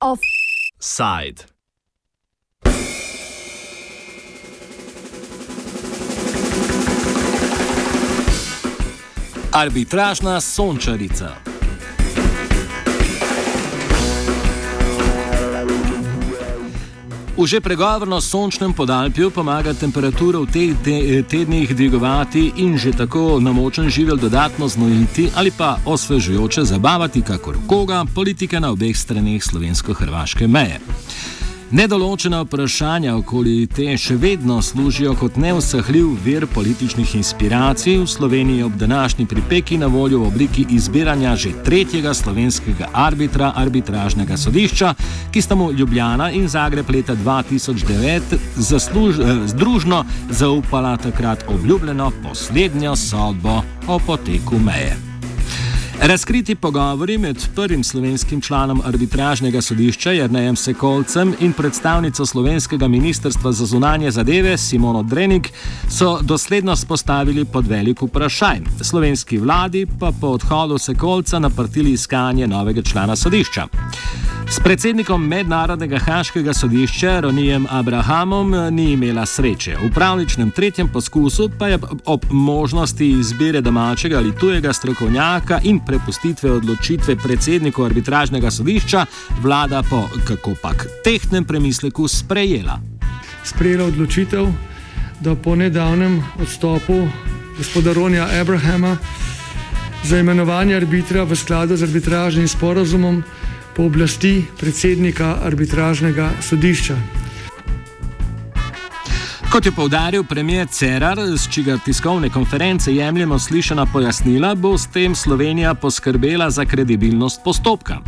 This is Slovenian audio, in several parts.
Offside. Arbitražna sončarica. V že pregovorno sončnem podalpju pomaga temperaturo v teh de, tednih dvigovati in že tako namočen živel dodatno znojiti ali pa osvežujoče zabavati, kakor koga, politike na obeh straneh slovensko-hrvaške meje. Nedoločena vprašanja okoli te še vedno služijo kot neusahljiv vir političnih inspiracij v Sloveniji ob današnji pripeki na voljo v obliki izbiranja že tretjega slovenskega arbitra arbitražnega sodišča, ki sta mu Ljubljana in Zagreb leta 2009 zasluž, eh, združno zaupala takrat obljubljeno poslednjo sodbo o poteku meje. Razkriti pogovori med prvim slovenskim članom arbitražnega sodišča Jrnejem Sekolcem in predstavnico slovenskega ministrstva za zunanje zadeve Simono Drenik so dosledno spostavili pod velik vprašaj. Slovenski vladi pa po odhodu Sekolca naprtili iskanje novega člana sodišča. S predsednikom Mednarodnega haškega sodišča Ronijem Abrahamom ni imela sreče. V pravličnem tretjem poskusu pa je ob možnosti izbire domačega ali tujega strokovnjaka in prepustitve odločitve predsedniku arbitražnega sodišča vlada po kako pak tehtnem premisleku sprejela. Sprejela odločitev, da po nedavnem odstopu gospoda Ronija Abrahama za imenovanje arbitra v skladu z arbitražnim sporozumom pooblasti predsednika arbitražnega sodišča. Kot je povdaril premijer Cerar, s čigar tiskovne konference jemljemo slišana pojasnila, bo s tem Slovenija poskrbela za kredibilnost postopka.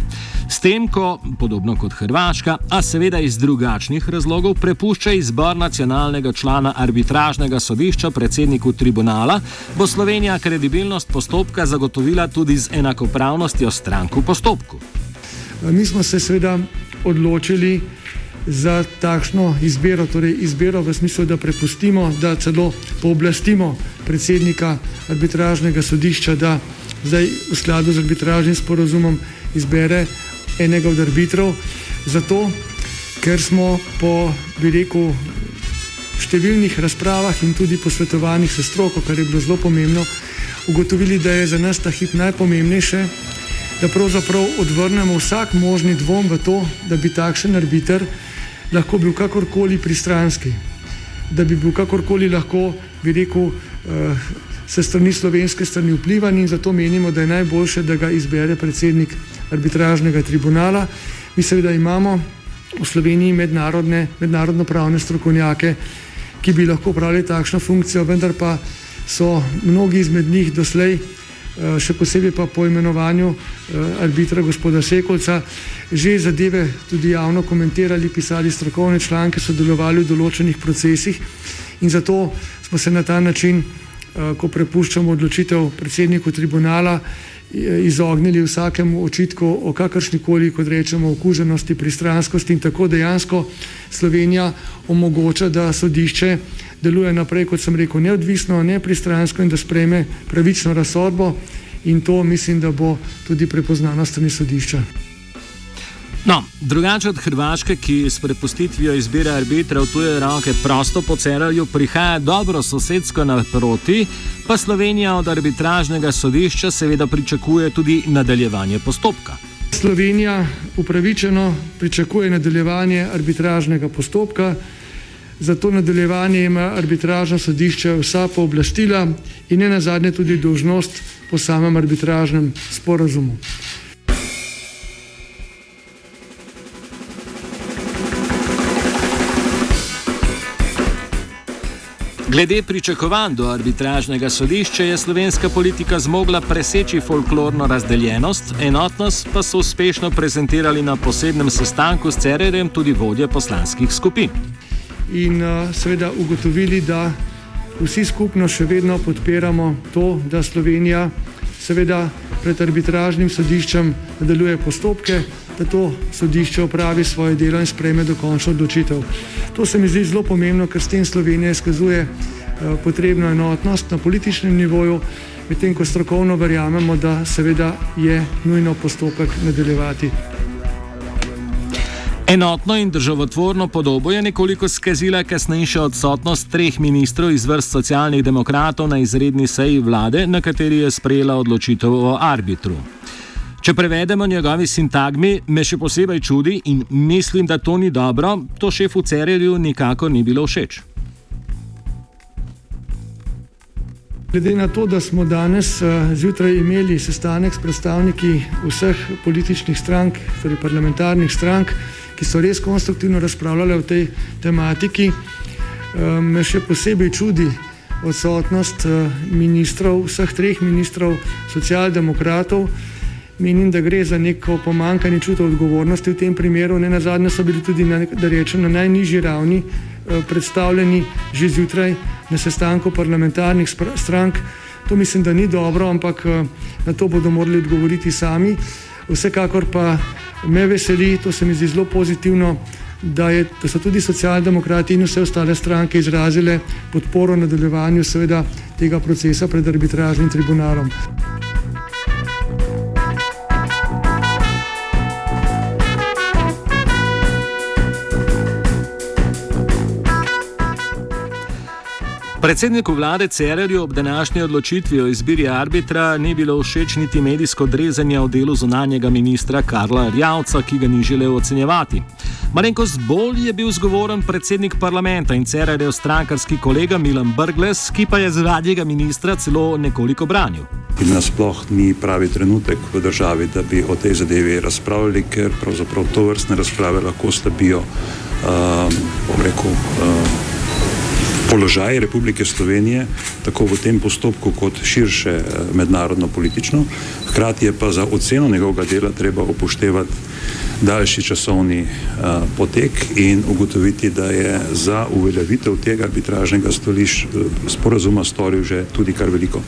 S tem, ko, podobno kot Hrvaška, a seveda iz drugačnih razlogov, prepušča izbor nacionalnega člana arbitražnega sodišča predsedniku tribunala, bo Slovenija kredibilnost postopka zagotovila tudi z enakopravnostjo strank v postopku. Mi smo se seveda odločili za takšno izbiro, torej izbiro v smislu, da prepustimo, da celo pooblastimo predsednika arbitražnega sodišča, da zdaj v skladu z arbitražnim sporozumom izbere enega od arbitrov. Zato, ker smo po, bi rekel, številnih razpravah in tudi posvetovanjih s stroko, kar je bilo zelo pomembno, ugotovili, da je za nas ta hip najpomembnejše da pravzaprav odvrnemo vsak možni dvom v to, da bi takšen arbiter lahko bil kakorkoli pristranski, da bi bil kakorkoli lahko, bi rekel, eh, se strani slovenske strani vplivan in zato menimo, da je najboljše, da ga izbere predsednik arbitražnega tribunala. Mi seveda imamo v Sloveniji mednarodne, mednarodno pravne strokovnjake, ki bi lahko upravljali takšno funkcijo, vendar pa so mnogi izmed njih doslej še posebej pa po imenovanju eh, arbitra gospoda Sekolca, že zadeve tudi javno komentirali, pisali strokovne članke, sodelovali v določenih procesih in zato smo se na ta način, eh, ko prepuščamo odločitev predsedniku tribunala, izognili vsakemu očitku o kakršnikoli, kot rečemo, okuženosti, pristranskosti in tako dejansko Slovenija omogoča, da sodišče deluje naprej, kot sem rekel, neodvisno, nepristransko in da sprejme pravično razsodbo in to mislim, da bo tudi prepoznano strani sodišča. No, drugače od Hrvaške, ki s prepustitvijo izbire arbitra v tuje roke prosto po Cerarju prihaja dobro sosedsko naproti, pa Slovenija od arbitražnega sodišča seveda pričakuje tudi nadaljevanje postopka. Slovenija upravičeno pričakuje nadaljevanje arbitražnega postopka. Za to nadaljevanje ima arbitražno sodišče vsa pooblastila in ne nazadnje tudi dožnost po samem arbitražnem sporazumu. Glede pričakovanj do arbitražnega sodišča je slovenska politika zmogla preseči folklorno razdeljenost, enotnost pa so uspešno prezentirali na posebnem sestanku s Cererjem tudi vodje poslanskih skupin in uh, seveda ugotovili, da vsi skupno še vedno podpiramo to, da Slovenija seveda pred arbitražnim sodiščem nadaljuje postopke, da to sodišče opravi svoje delo in sprejme dokončno odločitev. To se mi zdi zelo pomembno, ker s tem Slovenija izkazuje potrebna enotnost na političnem nivoju, medtem ko strokovno verjamemo, da seveda je nujno postopek nadaljevati. Enotno in državotvorno podobo je nekoliko skazila kasnejša odsotnost treh ministrov iz vrst socialnih demokratov na izredni seji vlade, na kateri je sprejela odločitev o arbitru. Če prevedemo njegovi sintagmi, me še posebej čudi in mislim, da to ni dobro, to šefu Cerelju nikako ni bilo všeč. Glede na to, da smo danes uh, zjutraj imeli sestanek s predstavniki vseh političnih strank, torej parlamentarnih strank, ki so res konstruktivno razpravljali o tej tematiki, uh, me še posebej čudi odsotnost uh, ministrov, vseh treh ministrov, socialdemokratov. Menim, da gre za neko pomankanje čuta odgovornosti v tem primeru. Ne na zadnje so bili tudi, na, da rečem, na najnižji ravni uh, predstavljeni že zjutraj na sestanku parlamentarnih strank. To mislim, da ni dobro, ampak eh, na to bodo morali odgovoriti sami. Vsekakor pa me veseli, to se mi zdi zelo pozitivno, da, je, da so tudi socialdemokrati in vse ostale stranke izrazile podporo nadaljevanju seveda, tega procesa pred arbitražnim tribunalom. Predsedniku vlade Cererju ob današnji odločitvi o izbiri arbitra ni bilo všeč niti medijsko drezanje o delu zunanjega ministra Karla Rjavca, ki ga ni želel ocenjevati. Malenkost bolj je bil zgovoren predsednik parlamenta in Cererjev strankarski kolega Milan Brgles, ki pa je zradnjega ministra celo nekoliko branil. In nasploh ni pravi trenutek v državi, da bi o tej zadevi razpravljali, ker pravzaprav to vrstne razprave lahko slabijo, um, bom rekel. Um, položaj Republike Slovenije, tako v tem postopku, kot širše eh, mednarodno politično. Hkrati je pa za oceno njegovega dela treba upoštevati daljši časovni uh, potek in ugotoviti, da je za uveljavitev tega arbitražnega stoliš, uh, sporazuma storil že tudi kar veliko.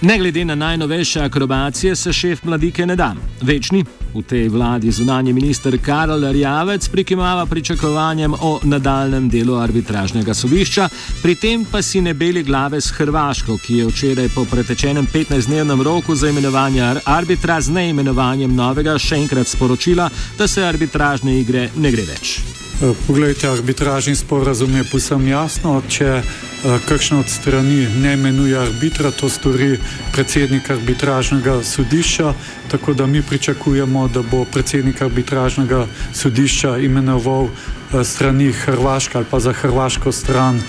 Ne glede na najnovejše akrobacije, se šef mladike ne da. Večni v tej vladi zunanji minister Karl Rjavec prikimava pričakovanjem o nadaljem delu arbitražnega sodišča, pri tem pa si ne beli glave s Hrvaško, ki je včeraj po pretečenem 15-dnevnem roku za imenovanje arbitra z neimenovanjem novega še enkrat sporočila, da se arbitražne igre ne gre več. Eh, poglejte, arbitražni sporazum je posem jasno. Če uh, kakšna od strani ne imenuje arbitra, to stori predsednik arbitražnega sodišča. Tako da mi pričakujemo, da bo predsednik arbitražnega sodišča imenoval uh, strani Hrvaške ali pa za Hrvaško stran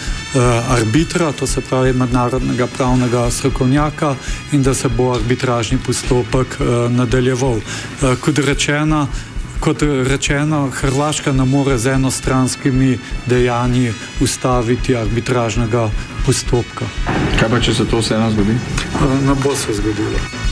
arbitra, to se pravi mednarodnega pravnega strokovnjaka, in da se bo arbitražni postopek nadaljeval. Kot rečeno, kot rečeno, Hrvaška ne more z enostranskimi dejanji ustaviti arbitražnega postopka. Kaj pa, če se to vseeno zgodi? Ne bo se zgodilo.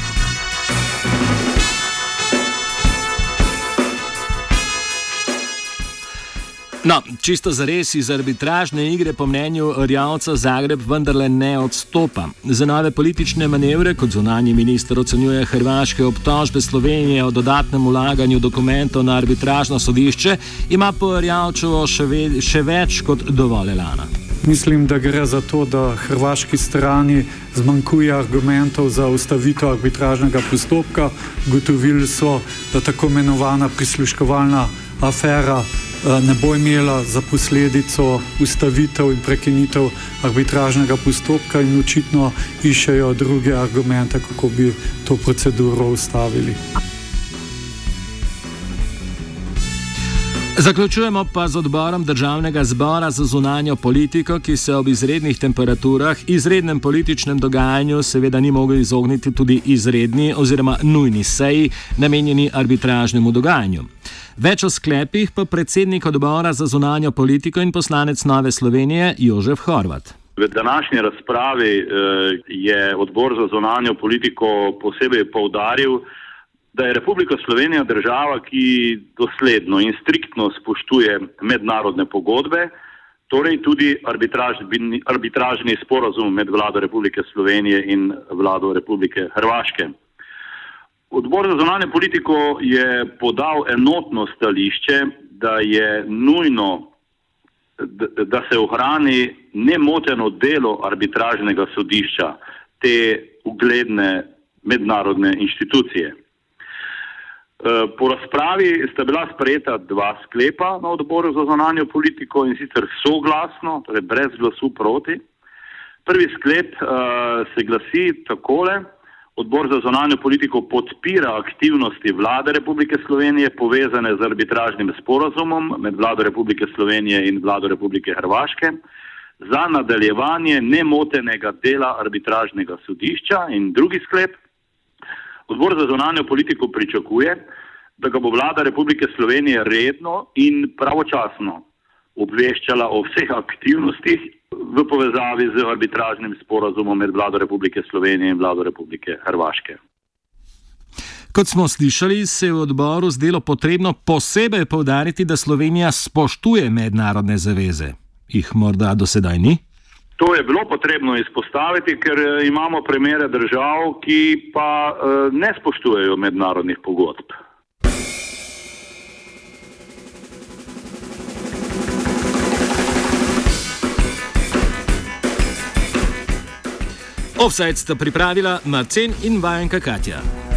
No, čisto za res iz arbitražne igre, po mnenju Rjavca, Zagreb vendarle ne odstopa. Za nove politične manevre, kot zunanji minister ocenjuje hrvaške obtožbe Slovenije o dodatnem ulaganju dokumentov na arbitražno sodišče, ima po Rjavčevo še, ve, še več kot dovolj lana. Mislim, da gre za to, da hrvaški strani zmanjkuje argumentov za ustavitev arbitražnega postopka. Gotovili so, da tako imenovana prisluškovalna afera Eh, ne bo imela za posledico ustavitev in prekinitev arbitražnega postopka in očitno iščejo druge argumente, kako bi to proceduro ustavili. Zaključujemo pa z odborom Državnega zbora za zunanjo politiko, ki se ob izrednih temperaturah, izrednem političnem dogajanju, seveda ni mogel izogniti tudi izredni oziroma nujni seji, namenjeni arbitražnemu dogajanju. Več o sklepih pa predsednik odbora za zunanjo politiko in poslanec Nove Slovenije Jožef Horvat. V današnji razpravi eh, je odbor za zunanjo politiko posebej poudaril, da je Republika Slovenija država, ki dosledno in striktno spoštuje mednarodne pogodbe, torej tudi arbitražni sporazum med vlado Republike Slovenije in vlado Republike Hrvaške. Odbor za zunanje politiko je podal enotno stališče, da je nujno da se ohrani nemoteno delo arbitražnega sodišča, te ugledne mednarodne inštitucije. E, po razpravi sta bila sprejeta dva sklepa na odboru za zonanjo politiko in sicer soglasno, torej brez glasu proti. Prvi sklep uh, se glasi takole. Odbor za zonanjo politiko podpira aktivnosti vlade Republike Slovenije povezane z arbitražnim sporazumom med vlado Republike Slovenije in vlado Republike Hrvaške za nadaljevanje nemotenega dela arbitražnega sodišča in drugi sklep. Odbor za zonanjo politiko pričakuje, da ga bo vlada Republike Slovenije redno in pravočasno obveščala o vseh aktivnostih v povezavi z arbitražnim sporazumom med vlado Republike Slovenije in vlado Republike Hrvaške. Kot smo slišali, se je v odboru zdelo potrebno posebej povdariti, da Slovenija spoštuje mednarodne zaveze. Jih morda do sedaj ni? To je bilo potrebno izpostaviti, ker eh, imamo primere držav, ki pa uh, ne spoštujejo mednarodnih pogodb. Offside sta pripravila Marcin in vajenka Katja.